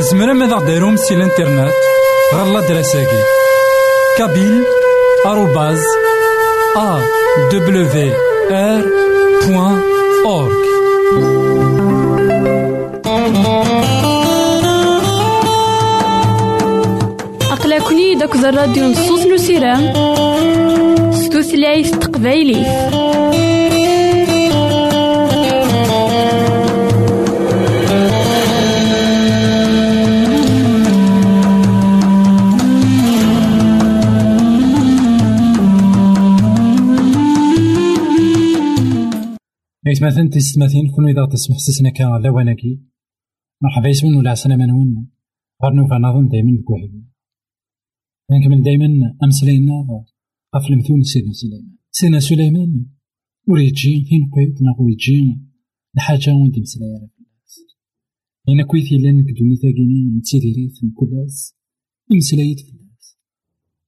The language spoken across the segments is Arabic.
زمرا ماذا غديرهم سي الانترنت غالا دراساكي كابيل آروباز أ دبليو آر بوان أورك أقلكني داك الراديو نصوص نسيران ستوثلايف تقبايليه مثلا تيستماثين كون إذا تسمح سسنا كا لواناكي مرحبا يسمون ولا عسلامة نوين غير نوفا نظن دايما بكوحيد نكمل دايما أمسلاينا غف المثول سيدنا سليمان سيدنا سليمان وريتجي فين بقيت نا وريتجي الحاجة وين تمسلاي على الناس إنا كويثي لأن كدوني تاقيني نتسيديريت كلاس يمسلايت في الناس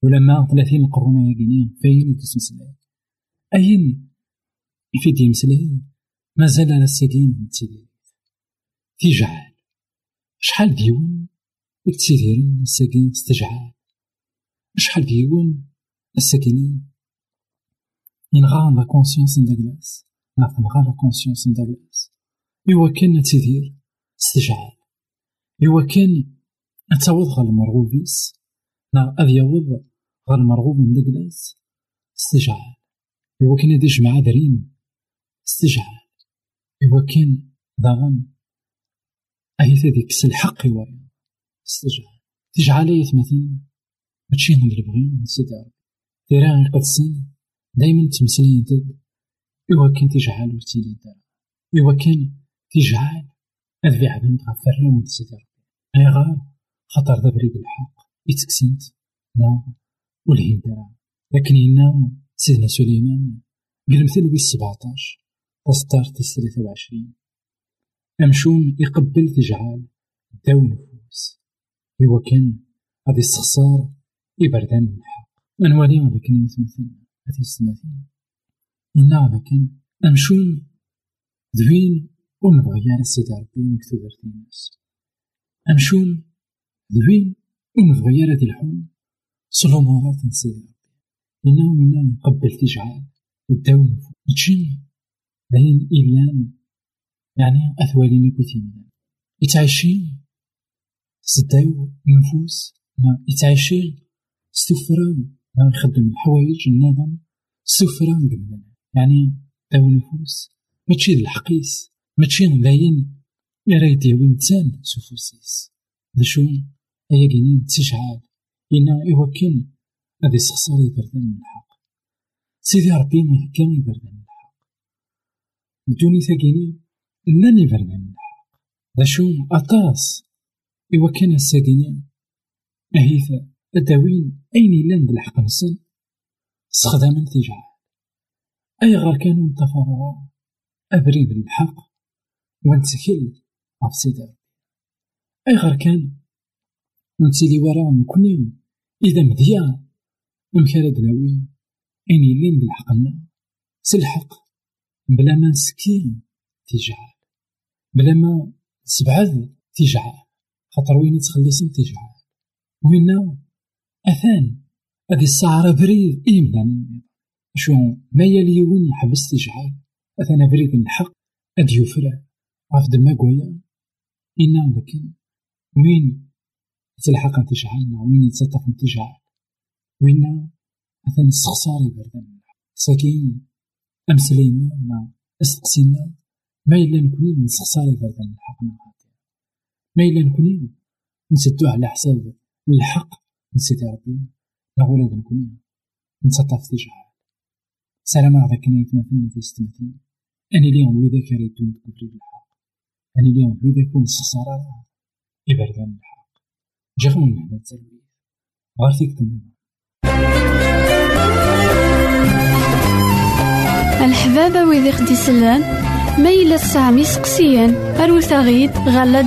ولما ثلاثين قرون ياقيني فين تسمسلاي أين يفيد يمسلاي مازال على الساقين نتسيديريت تيجعل شحال ديون يتسيديرن الساقين استجعال شحال ديون الساكنين ينغى لا كونسيونس نداك الناس نغى لا كونسيونس نداك الناس إوا كان تيدير استجعال إوا كان نتاوض غا المرغوبيس نا أذ يوض غا المرغوب نداك الناس استجعال إوا كان يديش مع دريم. استجعل إوا كان ضغن أهيت هذيك الحق إوا استجعال تجعل مثلا ماشي من البغي نسيت تيرا غير قدسن دايما تمسلين ضد إوا كان تجعل وتيلي دار إوا كان تجعل هاد في عبد غفر وانت سيدي ربي غار خاطر ذا بريد الحق يتكسنت لا والهندرة لكن هنا سيدنا سليمان بالمثل ويس 17 تصدر تسعة ثلاثة وعشرين أمشون يقبل تجعال داو نفوس. إوا كان غادي يبردان من الحق. أنوالي هذا كان يتمثل هذه السنتين إنا هذا كان أمشون دوين ونبغي على السيد ربي مكتوب الناس أمشون دوين ونبغي على ذي الحوم صلو مرات نسيد ربي إنا وإنا نقبل تجعل الداو نفوس. تجيني باين إيلان يعني أثوالينا كوتينا يتعيشين سدايو نفوس يتعيشين ستفران لا يخدم الحوايج النظام ستفران قبلنا يعني داو نفوس ماشي الحقيس ماشي لاين يرا يديوي نتسان سفوسيس. ذا شو؟ أيا كينين تشعال إنا إوا كان هذا يسخسر يبردان الحق. سيدي ربي ما يبردان الحق بدوني ثاقيني لن يبردان الحق. ذا شو أطاس. إوا كان الساقيني أهيثا أداوين أين يلان بالحق نسن؟ استخداما أي غير كانوا متفرغا أبريد الحق ونتكل غف سيدي أي غير كان؟ نتسيلي وراهم كوني إذا مذيا مكالا دلاوي أين يلان بالحق سلحق بلا ما نسكين تجعل بلا ما سبعد تجعل خاطر وين يتخلصن تجعل وين أثان. هذه الساعة بريد إيمان شو ما يلي وين يحبس تجعل أثان بريد الحق. أد يفرع. عف دما قويا. إنا لكن. وين تلحق تجعلنا وين يتسطف تجعل وين أثان استخسار يبردن ساكين. أمسلينا ولا استقسينا ما إلا نكوني نستخسار يبردن الحق ما إلا نكوني نسدو على حساب الحق نسيتي ربي. لا ولاد نكوني نتطاف تجعل سلام على ذاك نيت مثلنا في ستمتين أني لي غنوي ذاك ريدون تكفري الحق. أني لي غنوي ذاك ونستخسر إبردان الحق جاغون نحنا تسلوي غير فيك تنظر الحبابة ويدي خدي سلان ما إلا سامي سقسيان أروت غالة غالا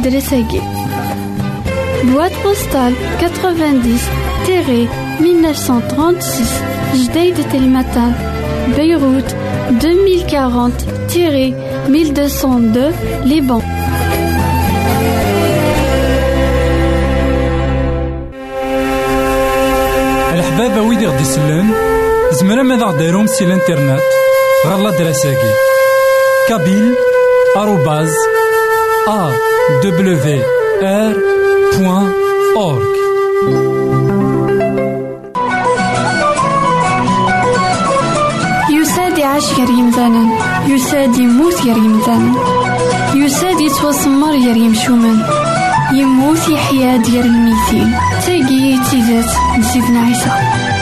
بوات بوستال 90 تيري 1936 جديد المطار بيروت 2040 تيري 1202 لبنان الحبابة ويدي غدي سلان زمرا ماذا غديرهم سي الانترنت. غالا دراساكي. كابيل آروباز أ دبليو آر بوان أورك يساد يعيش غير يمثالا يساد يموت غير يمثالا يساد يتوسمر غير يمشومان يموت يحيا ديال الميتين تاقي تيزات نسيتنا عيسى.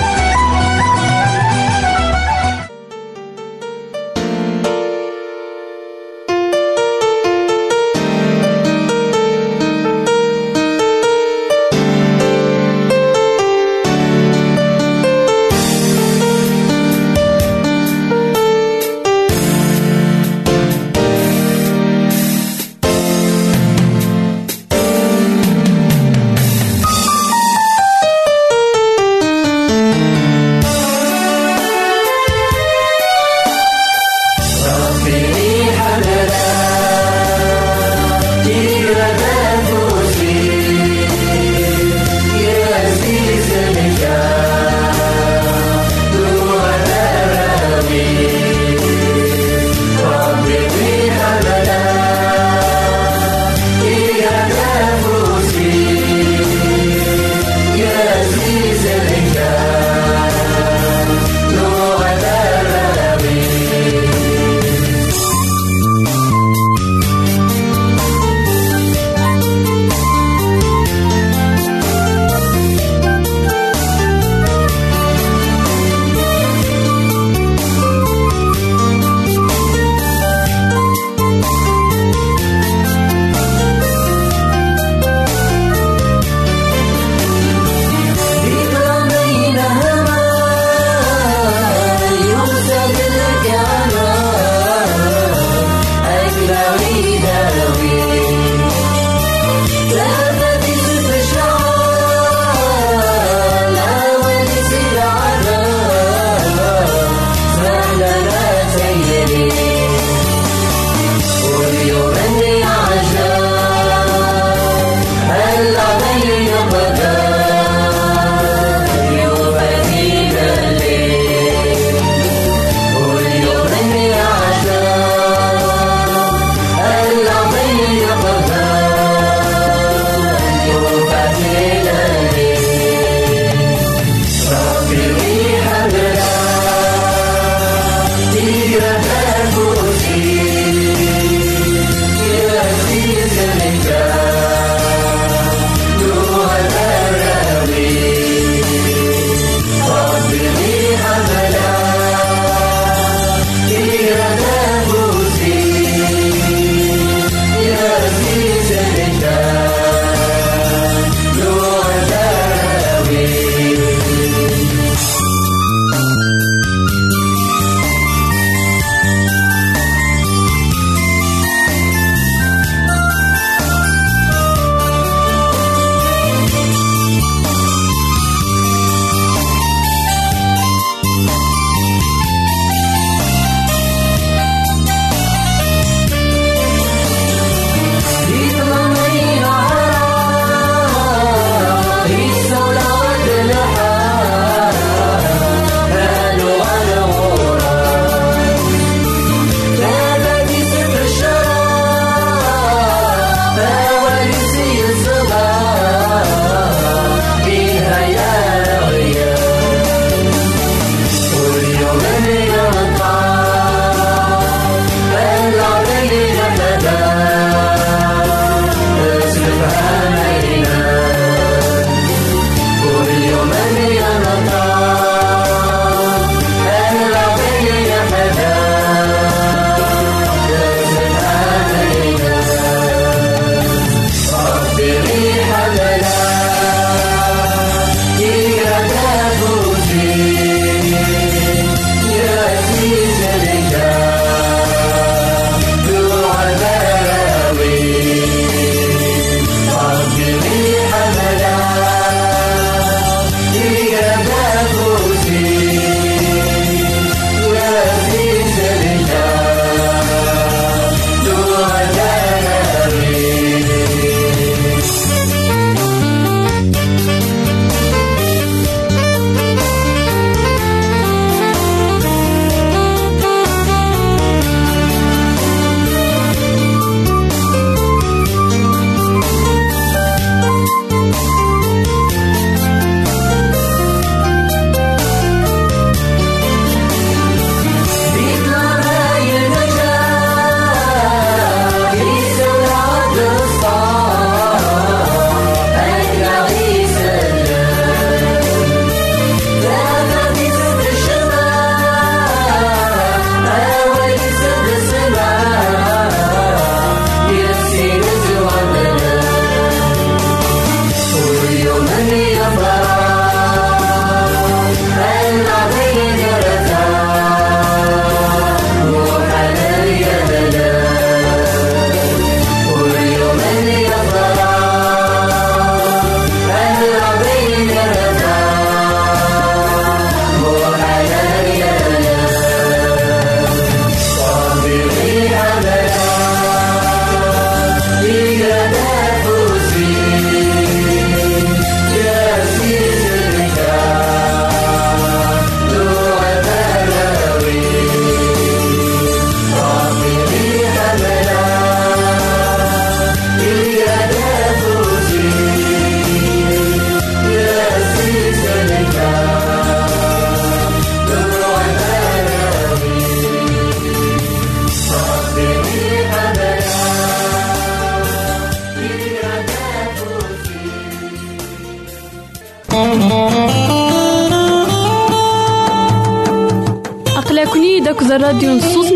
Akked الراديو نصوص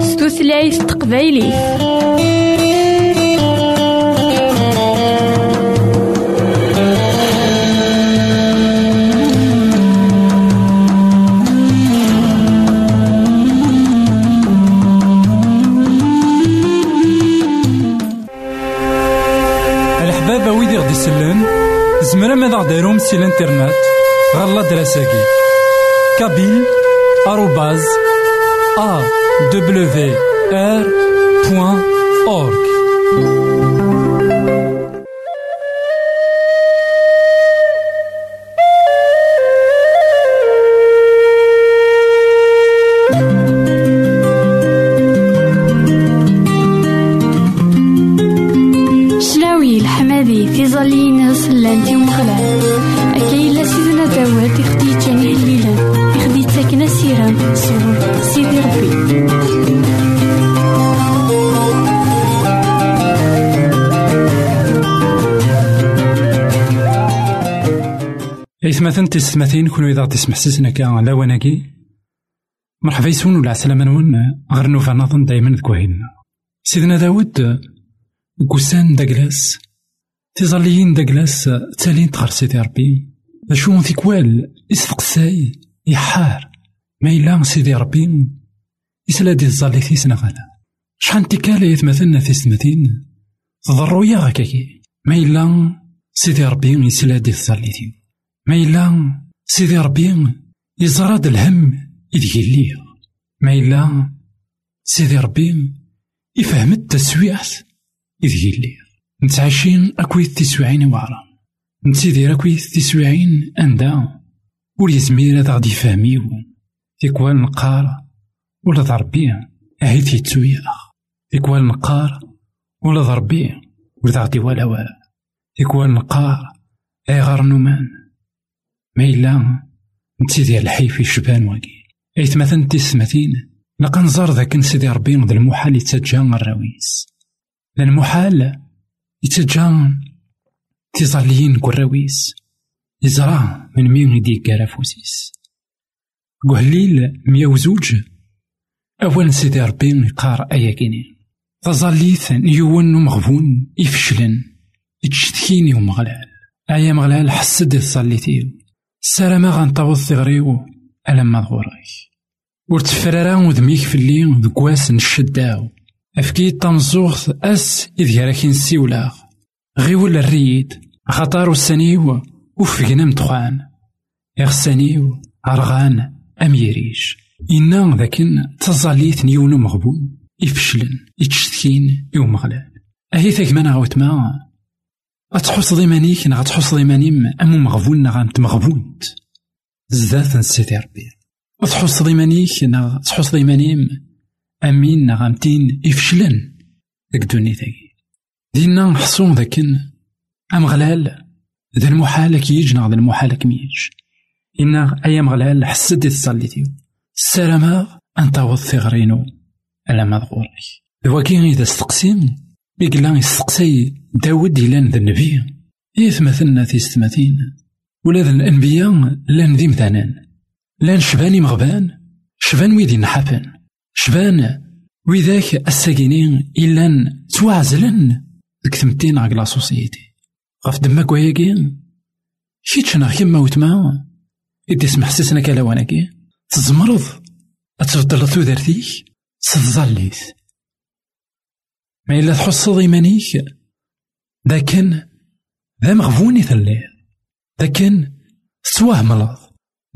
ستوثلايف تقبايلي. الحباب ويدي غدي يسلم زمرا ماذا غديرهم سي الانترنت غالا دراساكي كابيل آروباز إثمثن تسمثين كونو إذا تسمح سسنا كا لا وناكي. مرحبا يسون ولا عسلامة نون. غير نوفا نظن دايما ذكوهينا سيدنا داود قسان داكلاس تظليين داكلاس تالين تغر سيدي ربي. شو ثيكوال إسفقساي يحار. ما إلا سيدي ربي. يسلا دي الظالي ثيسنا غالا. شحال تكالا يثمثلنا تسمثين تضرو يا غاكاكي. ما إلا سيدي ربي يسلا دي الظالي ثيو ما إلا سيدي ربي يزراد الهم إذ ليا ما إلا سيدي ربي يفهم التسويعت إذ ليا نتعشين أكويت تسويعين وعرا نتسيدير أكويت تسويعين أندا ور يزمير هذا غادي يفهميو تيكوال نقار ولا ضربي أهي تيتسويا تيكوال نقار ولا ضربي ولا غادي ولا ولا تيكوال نقار أي غار نومان ما إلا نتسيدي الحي في شبان واقي. أيت مثلا تسمثين لقا نزار ذاك نسيدي ربي ذا المحال يتسجى الراويس ذا المحال يتسجى تيظليين كراويس يزرع من مين يديك كرافوسيس قهليل مية وزوج أول سيدي ربي يقار أيا كيني. تظليت نيون ومغبون يفشلن يتشتكيني ومغلال. أيا مغلال حسد تصليتيو سلامة غنطوض ثغريو ألما ظهورك ور تفرارا ودميك في الليل دكواس نشداو أفكي تمزوغ أس إذ راكي نسيولاغ غيول الريد خطار السنيو وفقنا مدخان إغسانيو أرغان أم يريش إنا ذاكن تظليت نيون مغبون. يفشلن يتشتكين يوم غلال أهي غاوت ما أتحص ضيمانيك نا غتحص ضيمانيم أمو مغبون نا غانت مغبونت زدات نسيتي ربي. تحص ضيمانيك نا تحص ضيمانيم أمين نا غامتين يفشلن ديك دوني تاكي دينا نحصون ذاكن أم غلال ذا المحال كيجنا ذا المحال كميج إنا أيام غلال حسد تصليتيو السلامة أنت وثغرينو ألا ما ضغورك دواكي إذا استقسيم بيقلا يستقسي داود إلان ذا النبي. إيث مثلنا في ستماتين. ولا ذا الأنبياء لأن ذي مثانان لأن شباني مغبان. شبان ويدي نحفن شبان وذاك الساكنين إلان توعزلن ديك ثمتين عقل سوسيتي غف دماك وياكي كيتش كيما وتما إدي سمح سسنا كلاواناكي تزمرض. أتفضل تودرتيك تظليت ما إلا تحصد إيمانيك. لكن ذا مغفوني ثلير لكن تتوهملض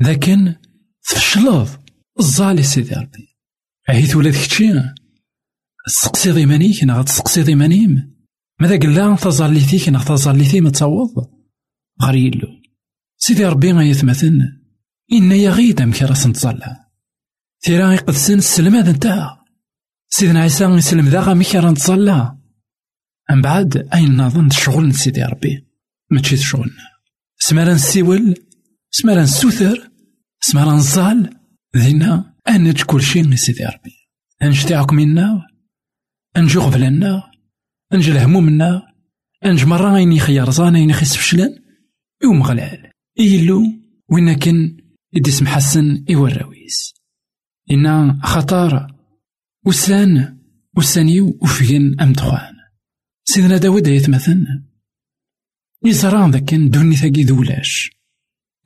لكن تفشلض الزالي سيدي ربي. عيث ولاد كتشي. تسقسيض إيمانيك نا تسقسيض إيمانيم ماذا قلا تظليتيك نا تظليتي ما تصوض غير يلو. سيدي ربي غيثمثن إن يغيد أم كراس نتظلى تيرا يقدسن السلم هذا نتاع سيدنا عيسى يسلم ذا غا ميكا نتصلى من بعد؟ أين نظن شغل سيدي ربي؟ ماشي شغلنا سمالا نسيول؟ سمالا نسوثر؟ سمالا نزال ذينا أنج كل شيء سيدي ربي؟ أنج تاعك منا؟ أنج غفلنا أنج الهموم منا؟ أنج مرة أين يخير زان أين يخس فشلن يوم غلال. إيلو وين كان إدي حسن إوراويس. إنا خطار. وسان. وسانيو وفين أم دخان سيدنا داود يتمثل. إزران ذاكن دوني ثاقي ذولاش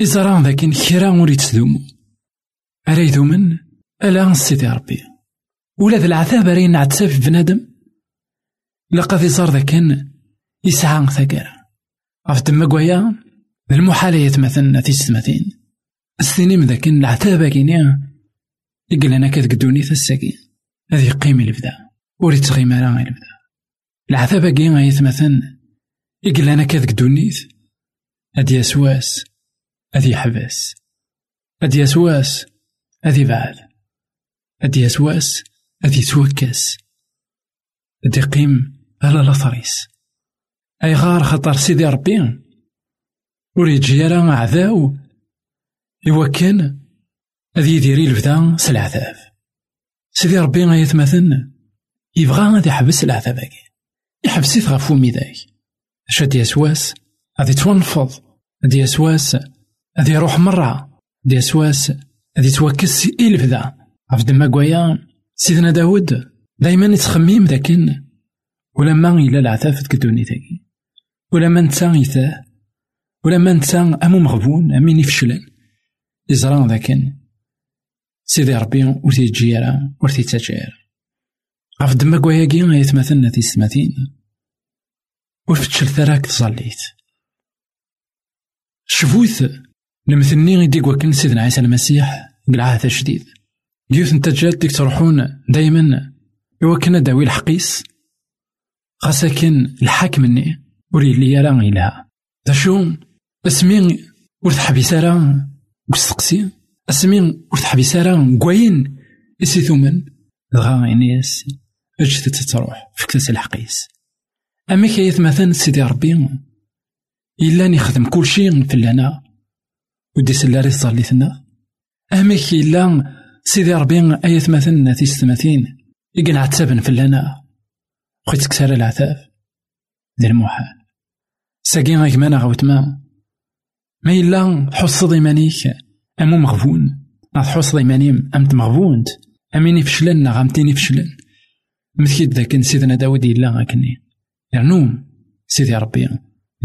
إزران ذاكن كرا وريت ذومو أريدو من ألا سيدي ربي. ولا ذا العذاب رين عتساف بنادم؟ لقد يصار ذاكن يسعى ثقيرا غف تما قويا؟ المحال يتمثل في ستماتين السنين ذاكن العتاب كينيا يقول أنا كذ قدوني الساكين هذه قيمة البدا وريت تغيما راه البدا العذاب كي يتمثل يقول أنا كذ قدونيت هادي أسواس هادي حبس. هادي أسواس هادي بعد. هادي أسواس هادي توكس هادي قيم على لاثريس أي غار خطر سيدي ربي. وريجي راه عذاو إوا كان هذي يديري البدا س العذاب سيدي ربي غيتمثل يبغى غادي يحبس العذاب يحبسيت غف فمي داك اش هادي اسواس غادي تونفض هادي اسواس غادي يروح مرة هادي اسواس غادي توكس إي البدا غف دما سيدنا داود دايما يتخمم ذاكن. ولما إلا العذاب في تاكي ولما نتا يثاه ولما نتا أمو مغبون أمين يفشلن يزران ذاكن. سيدي ربي ور تيجي راه ور تيتاجر غف دما كواياكي غيتمثلنا تيستماتين ور فتشل ثراك تصليت شفوث نمثلني غيدي كواكن سيدنا عيسى المسيح بالعهد الجديد ديوث نتا جات ديك تروحون دايما إوا كنا داوي الحقيس غاساكن الحاك مني ور يلي راه غيلها دا شو اسمي ور تحبيس راه وستقسي اسمي ور تحبيس راه كواين اسي ثمن دغا انيس اج تتروح فكتس الحقيس. اما كي مثلا سيدي ربي إلا نخدم كل شيء في لنا ودي سلاري صليتنا أما إلا سيدي ربي أيت مثلا تيستماتين يقن عتابن في لنا. بغيت تكسر العتاب ديال المحال. ساقي غيك مانا غوتما ما. إلا حصد إيمانيك أمو مغبون تحصد إيمانيم أمت مغبونت أميني فشلن غامتيني فشلن. مثكيد ذاك سيدنا داود إلا غاكني. يرنوم سيدي ربي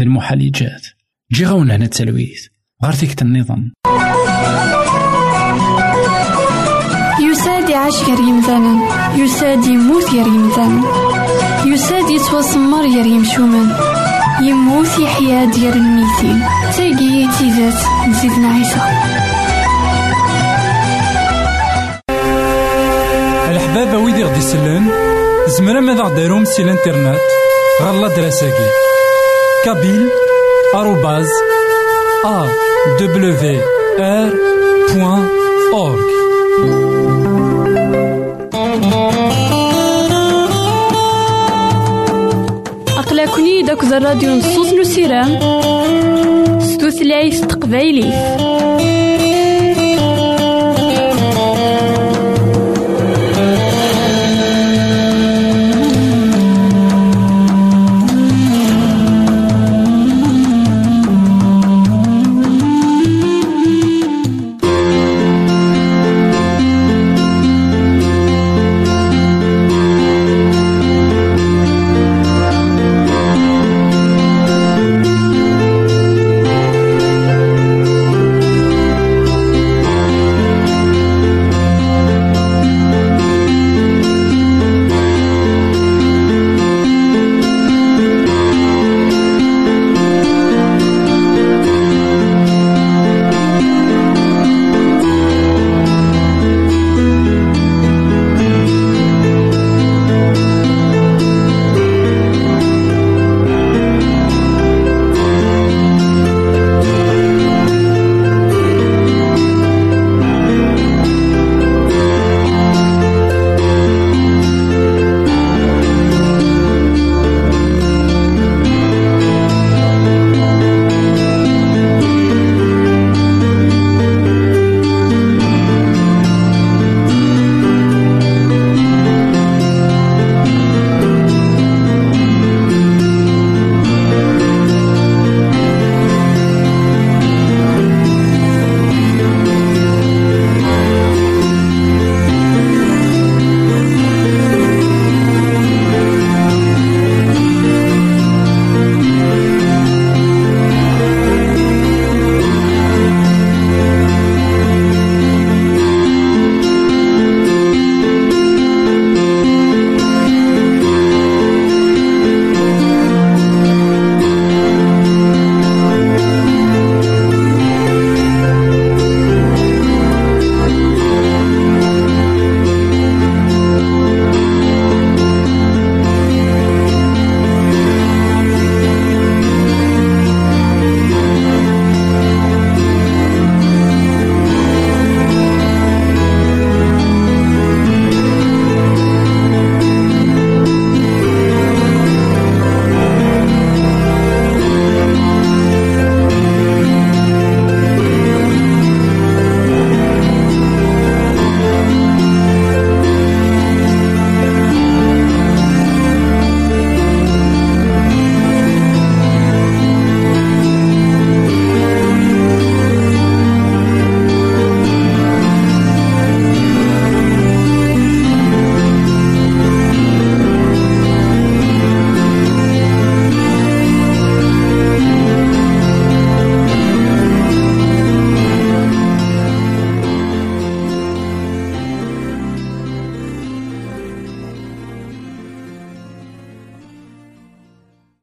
المحال جات جي غاونا هنا التلويث غار فيك النظام يساد يعيش غير يمثالا يساد يموت غير يمثالا يساد يتوسمر غير يمشومان يموت يحيا ديال الميتين تاقي تيزات نزيدنا عيسى. ويدي غدي يسلن زمرا ماذا غديرهم سي الانترنت؟ غالا دراساكي. كابيل آروباز دبليو آر بوان أورك أقلكني داك الراديو نصوص نسيران ستوثلايف تقبايلي.